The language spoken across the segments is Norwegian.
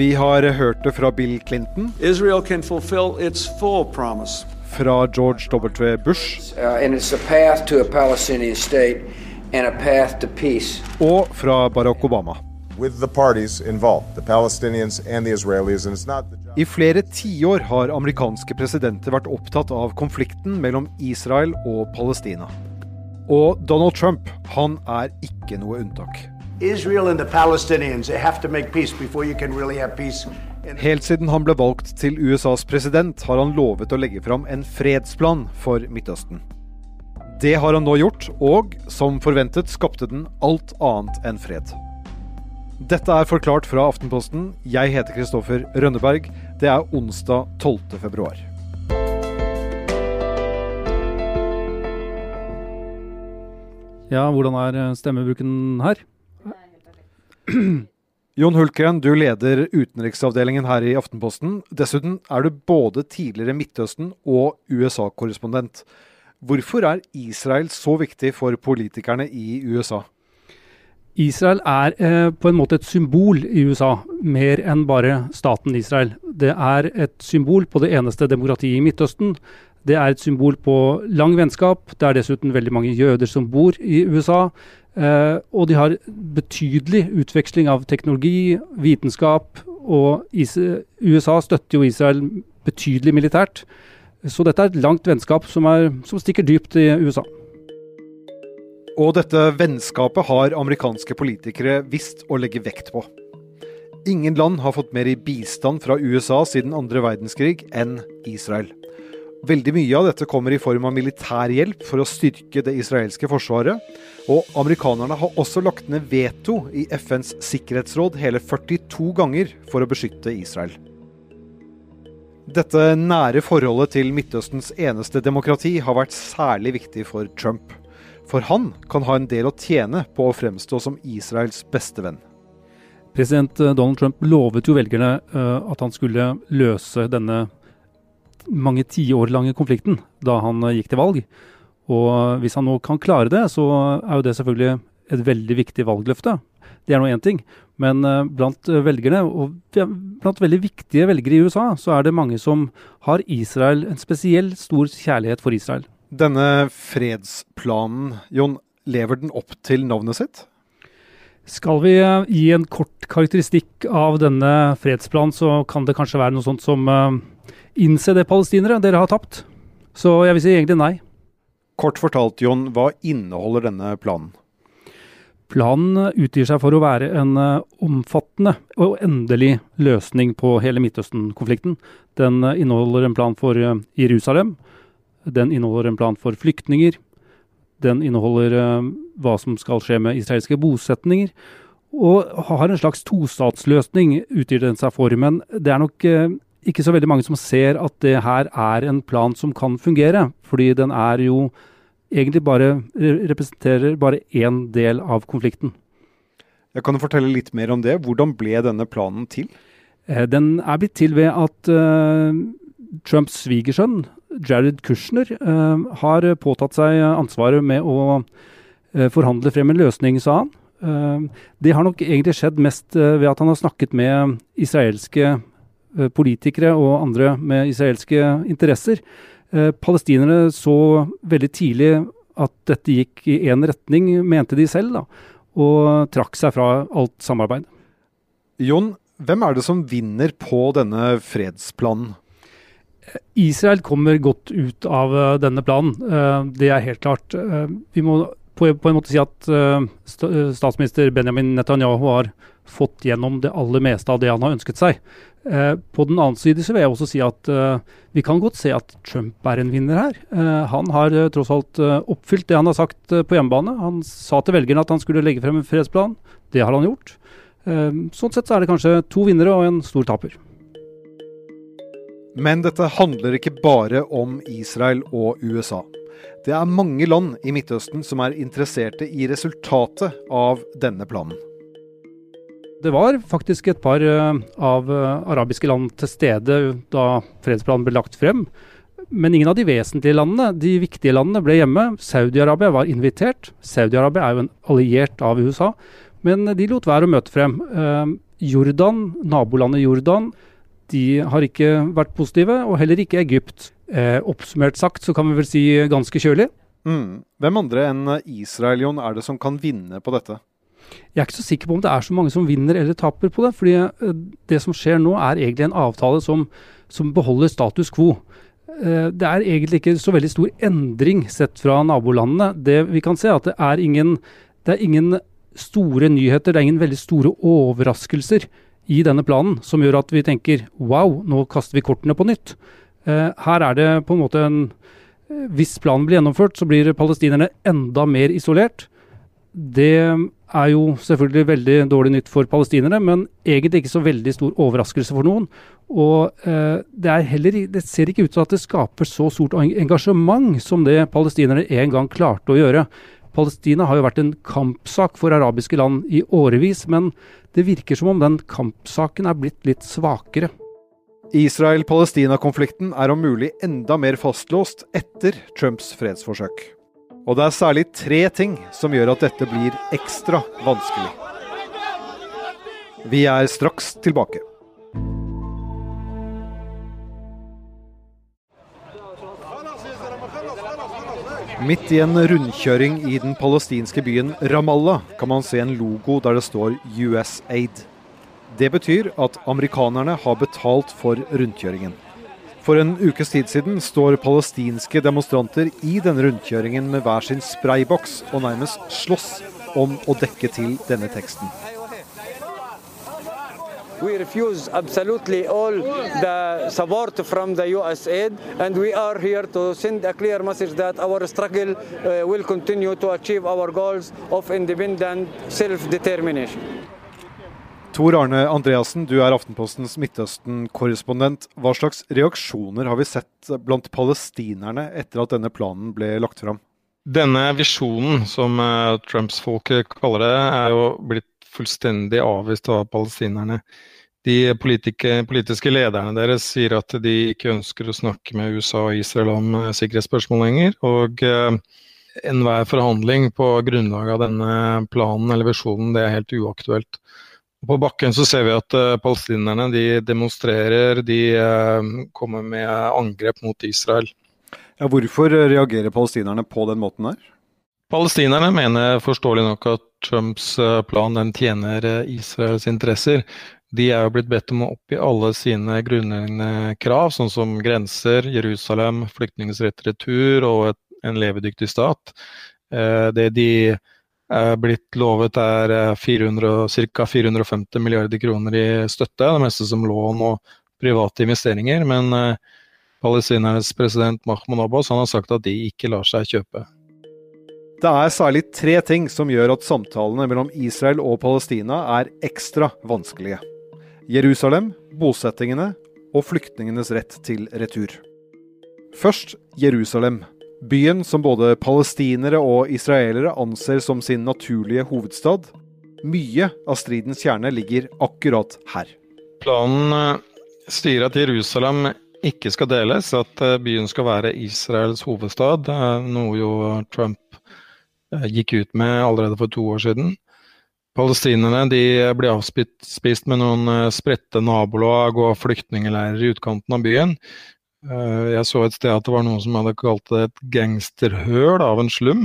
Vi har hørt det fra Bill Clinton, Israel kan fulfill its full promise. fra George W. Bush Uh, and it's a path to a Palestinian state and a path to peace. og fra Barack Obama. with the parties involved, the Palestinians and the Israelis, and it's not the job. I flere tiår har amerikanske presidenter vært opptatt av konflikten mellom Israel og Palestina. Og Donald Trump, han er ikke noe unntak. Israel and the Palestinians, they have to make peace before you can really have peace. Helt siden han ble valgt til USAs president, har han lovet å legge fram en fredsplan for Midtøsten. Det har han nå gjort, og som forventet skapte den alt annet enn fred. Dette er forklart fra Aftenposten. Jeg heter Kristoffer Rønneberg. Det er onsdag 12. februar. Ja, hvordan er eh, stemmebruken her? Jon Hultgren, du leder utenriksavdelingen her i Aftenposten. Dessuten er du både tidligere Midtøsten- og USA-korrespondent. Hvorfor er Israel så viktig for politikerne i USA? Israel er eh, på en måte et symbol i USA, mer enn bare staten Israel. Det er et symbol på det eneste demokratiet i Midtøsten. Det er et symbol på lang vennskap. Det er dessuten veldig mange jøder som bor i USA. Eh, og de har betydelig utveksling av teknologi, vitenskap, og is USA støtter jo Israel betydelig militært. Så dette er et langt vennskap som, er, som stikker dypt i USA. Og dette vennskapet har amerikanske politikere visst å legge vekt på. Ingen land har fått mer i bistand fra USA siden andre verdenskrig enn Israel. Veldig mye av dette kommer i form av militær hjelp for å styrke det israelske forsvaret. Og amerikanerne har også lagt ned veto i FNs sikkerhetsråd hele 42 ganger for å beskytte Israel. Dette nære forholdet til Midtøstens eneste demokrati har vært særlig viktig for Trump. For han kan ha en del å tjene på å fremstå som Israels beste venn. President eh, Donald Trump lovet jo velgerne eh, at han skulle løse denne mange tiår lange konflikten da han eh, gikk til valg. Og hvis han nå kan klare det, så er jo det selvfølgelig et veldig viktig valgløfte. Det er nå én ting. Men eh, blant eh, velgerne, og blant veldig viktige velgere i USA, så er det mange som har Israel, en spesiell stor kjærlighet for Israel. Denne fredsplanen, Jon, lever den opp til navnet sitt? Skal vi gi en kort karakteristikk av denne fredsplanen, så kan det kanskje være noe sånt som Innse det, palestinere, dere har tapt. Så jeg vil si egentlig nei. Kort fortalt, Jon, hva inneholder denne planen? Planen utgir seg for å være en eh, omfattende og endelig løsning på hele Midtøsten-konflikten. Den eh, inneholder en plan for eh, Jerusalem. Den inneholder en plan for flyktninger. Den inneholder eh, hva som skal skje med israelske bosetninger. Og har en slags tostatsløsning, utgir den seg for. Men det er nok ikke så veldig mange som ser at det her er en plan som kan fungere. Fordi den er jo egentlig bare representerer bare én del av konflikten. Jeg kan du fortelle litt mer om det. Hvordan ble denne planen til? Eh, Den er blitt til ved at eh, Trumps svigersønn, Jared Kushner, eh, har påtatt seg ansvaret med å eh, forhandle frem en løsning, sa han. Eh, det har nok egentlig skjedd mest ved at han har snakket med israelske politikere og andre med israelske interesser. Eh, palestinerne så veldig tidlig at dette gikk i én retning, mente de selv, da, og trakk seg fra alt samarbeid. Jon, hvem er det som vinner på denne fredsplanen? Israel kommer godt ut av eh, denne planen. Eh, det er helt klart. Eh, vi må på, på en måte si at uh, statsminister Benjamin Netanyahu har fått gjennom det aller meste av det han har ønsket seg. Uh, på den annen side så vil jeg også si at uh, vi kan godt se at Trump er en vinner her. Han har tross alt oppfylt det han har sagt på hjemmebane. Han sa til velgerne at han skulle legge frem en fredsplan. Det har han gjort. Sånn sett så er det kanskje to vinnere og en stor taper. Men dette handler ikke bare om Israel og USA. Det er mange land i Midtøsten som er interesserte i resultatet av denne planen. Det var faktisk et par eh, av eh, arabiske land til stede da fredsplanen ble lagt frem. Men ingen av de vesentlige landene, de viktige landene, ble hjemme. Saudi-Arabia var invitert. Saudi-Arabia er jo en alliert av USA, men de lot være å møte frem. Eh, Jordan, nabolandet Jordan, de har ikke vært positive, og heller ikke Egypt. Eh, oppsummert sagt så kan vi vel si ganske kjølig. Mm. Hvem andre enn Israel Jon, er det som kan vinne på dette? Jeg er ikke så sikker på om det er så mange som vinner eller taper på det. fordi eh, det som skjer nå er egentlig en avtale som, som beholder status quo. Eh, det er egentlig ikke så veldig stor endring sett fra nabolandene. Det vi kan se er at det er ingen, det er ingen store nyheter, det er ingen veldig store overraskelser i denne planen som gjør at vi tenker wow, nå kaster vi kortene på nytt. Eh, her er det på en måte en Hvis planen blir gjennomført, så blir palestinerne enda mer isolert. Det er jo selvfølgelig veldig dårlig nytt for palestinere, men egentlig ikke så veldig stor overraskelse for noen. Og eh, det, heller, det, ser ikke ut til at det skaper så stort engasjement som det palestinerne en gang klarte å gjøre. Palestina har jo vært en kampsak for arabiske land i årevis, men det virker som om den kampsaken er blitt litt svakere. Israel-Palestina-konflikten er om mulig enda mer fastlåst etter Trumps fredsforsøk. Og det er særlig tre ting som gjør at dette blir ekstra vanskelig. Vi er straks tilbake. Midt i en rundkjøring i den palestinske byen Ramallah kan man se en logo der det står USAID. Det betyr at amerikanerne har betalt for rundkjøringen. For en ukes tid siden står palestinske demonstranter i denne rundkjøringen med hver sin sprayboks og nærmest slåss om å dekke til denne teksten. We refuse absolutely all the support from the US aid, and we are here to send a clear message that our struggle uh, will continue to achieve our goals of independent self-determination. Tor Arne Andreassen, du er Aftenpostens Midtøsten-korrespondent. Hva slags reaksjoner har vi sett blant palestinerne etter at denne planen ble lagt fram? Denne visjonen, som uh, Trumps folk kaller det, er jo blitt fullstendig avvist av palestinerne. De politiske lederne deres sier at de ikke ønsker å snakke med USA og Israel om eh, sikkerhetsspørsmål lenger. Og eh, enhver forhandling på grunnlag av denne planen eller visjonen, det er helt uaktuelt. På bakken så ser vi at uh, palestinerne de demonstrerer, de uh, kommer med angrep mot Israel. Ja, hvorfor reagerer palestinerne på den måten der? Palestinerne mener forståelig nok at Trumps eh, plan den tjener eh, Israels interesser. De er jo blitt bedt om å oppgi alle sine grunnleggende krav, sånn som grenser, Jerusalem, flyktningers rett retur og et, en levedyktig stat. Eh, det de blitt lovet er ca. 450 milliarder kroner i støtte, det meste som lån og private investeringer. Men palestinernes president Mahmoud Abbas har sagt at de ikke lar seg kjøpe. Det er særlig tre ting som gjør at samtalene mellom Israel og Palestina er ekstra vanskelige. Jerusalem, bosettingene og flyktningenes rett til retur. Først Jerusalem. Byen som både palestinere og israelere anser som sin naturlige hovedstad. Mye av stridens kjerne ligger akkurat her. Planen eh, sier at Jerusalem ikke skal deles, at eh, byen skal være Israels hovedstad, noe jo Trump Eh, gikk ut med allerede for to år siden. Palestinerne de ble avspist med noen eh, spredte nabolag og flyktningleirer i utkanten av byen. Eh, jeg så et sted at det var noen som hadde kalt det et gangsterhøl av en slum.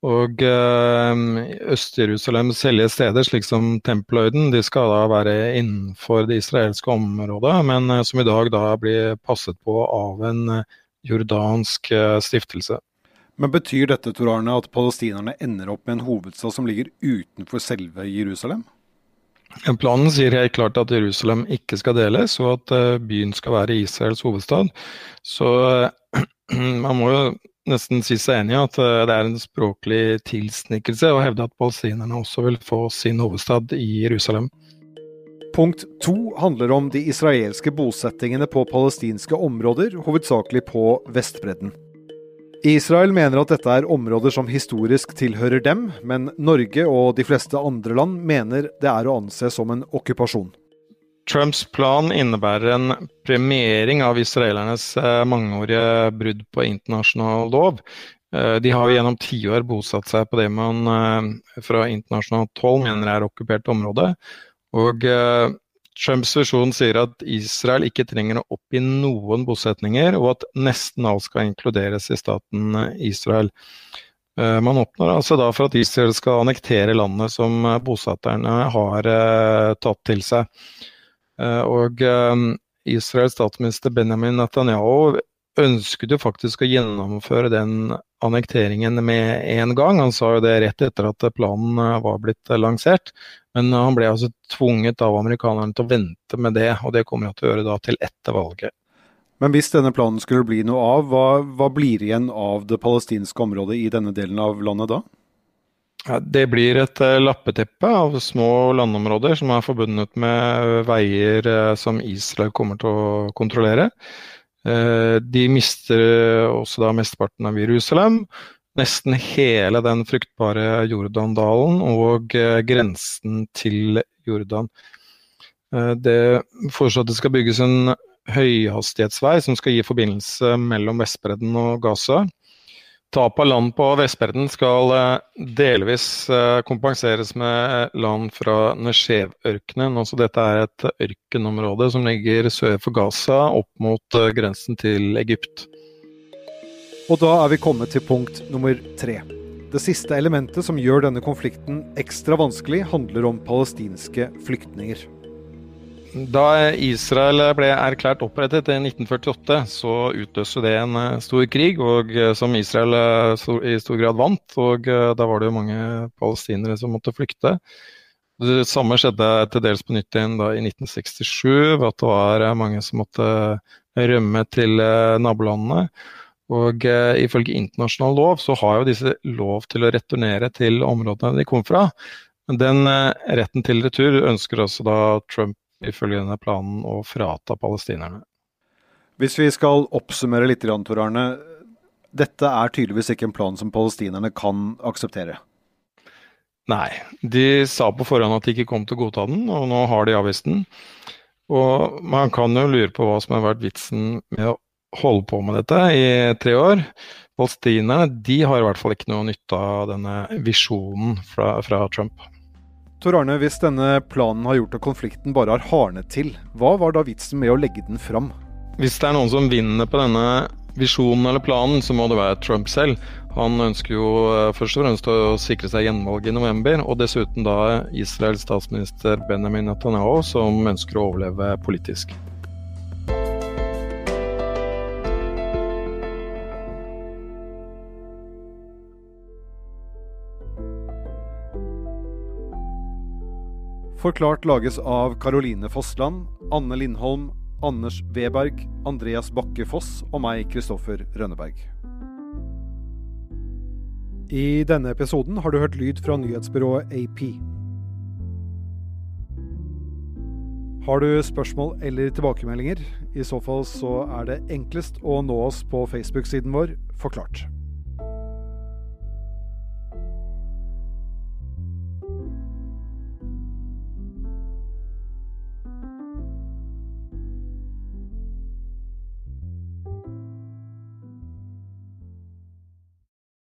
Og Øst-Jerusalems hellige steder, slik som Tempelhøyden, de skal da være innenfor det israelske området, men som i dag da blir passet på av en jordansk stiftelse. Men Betyr dette Tor Arne, at palestinerne ender opp med en hovedstad som ligger utenfor selve Jerusalem? Planen sier helt klart at Jerusalem ikke skal deles, og at eh, byen skal være Israels hovedstad. Så man må jo nesten si seg enig i at eh, det er en språklig tilsnikkelse å hevde at palestinerne også vil få sin hovedstad i Jerusalem. Punkt to handler om de israelske bosettingene på palestinske områder, hovedsakelig på Vestbredden. Israel mener at dette er områder som historisk tilhører dem, men Norge og de fleste andre land mener det er å anse som en okkupasjon. Trumps plan innebærer en premiering av israelernes eh, mangeårige brudd på internasjonal lov. Eh, de har gjennom tiår bosatt seg på det man eh, fra internasjonalt hold mener er okkupert område. Og Trumps visjon sier at Israel ikke trenger å oppgi noen bosetninger, og at nesten alt skal inkluderes i staten Israel. Uh, man oppnår altså da for at Israel skal annektere landet som bosetterne har uh, tatt til seg. Og Israels statsminister Benjamin Netanyahu ønsket jo faktisk å gjennomføre den annekteringen med en gang. Han sa jo det rett etter at planen eh, var blitt eh, lansert. Men han ble altså tvunget av amerikanerne til å vente med det, og det kommer han til å gjøre da til etter valget. Men hvis denne planen skulle bli noe av, hva, hva blir igjen av det palestinske området i denne delen av landet da? Det blir et lappeteppe av små landområder som er forbundet med veier som Israel kommer til å kontrollere. Eh, de mister også da mesteparten av Jerusalem, nesten hele den fruktbare Jordandalen og eh, grensen til Jordan. Eh, det foreslås at det skal bygges en høyhastighetsvei som skal gi forbindelse mellom Vestbredden og Gaza. Tap av land på Vestbredden skal eh, delvis eh, kompenseres med land fra Nesjev-ørkenen. Altså dette er et ørkenområde som ligger sør for Gaza, opp mot eh, grensen til Egypt. Og da er vi kommet til punkt nummer tre. Det siste elementet som gjør denne konflikten ekstra vanskelig, handler om palestinske flyktninger. Da Israel ble erklært opprettet i 1948, så utløste det en eh, stor krig, og eh, som Israel eh, i stor grad vant. og Da var det jo mange palestinere som måtte flykte. Det samme skjedde til dels på nytt igjen da i 1967, ved at det var mange som måtte rømme til nabolandene. Og ifølge internasjonal lov så har jo disse lov til å returnere til områdene de kom fra. Den retten til retur ønsker også da Trump ifølge denne planen å frata palestinerne. Hvis vi skal oppsummere litt, Tor Arne. Dette er tydeligvis ikke en plan som palestinerne kan akseptere? Nei, de sa på forhånd at de ikke kom til å godta den, og nå har de avvist den. Og man kan jo lure på hva som har vært vitsen med å holde på med dette i tre år. Palestinerne de har i hvert fall ikke noe nytte av denne visjonen fra, fra Trump. Tor Arne, hvis denne planen har gjort at konflikten bare har hardnet til, hva var da vitsen med å legge den fram? Hvis det er noen som vinner på denne visjonen eller planen, så må det være Trump selv. Han ønsker jo eh, først og fremst å sikre seg gjenvalg i november, og dessuten da Israels statsminister Benjamin Netanyahu, som ønsker å overleve politisk. Forklart lages av Caroline Fossland, Anne Lindholm, Anders Weberg, Andreas Bakke Foss og meg, Kristoffer Rønneberg. I denne episoden har du hørt lyd fra nyhetsbyrået AP. Har du spørsmål eller tilbakemeldinger? I så fall så er det enklest å nå oss på Facebook-siden vår Forklart.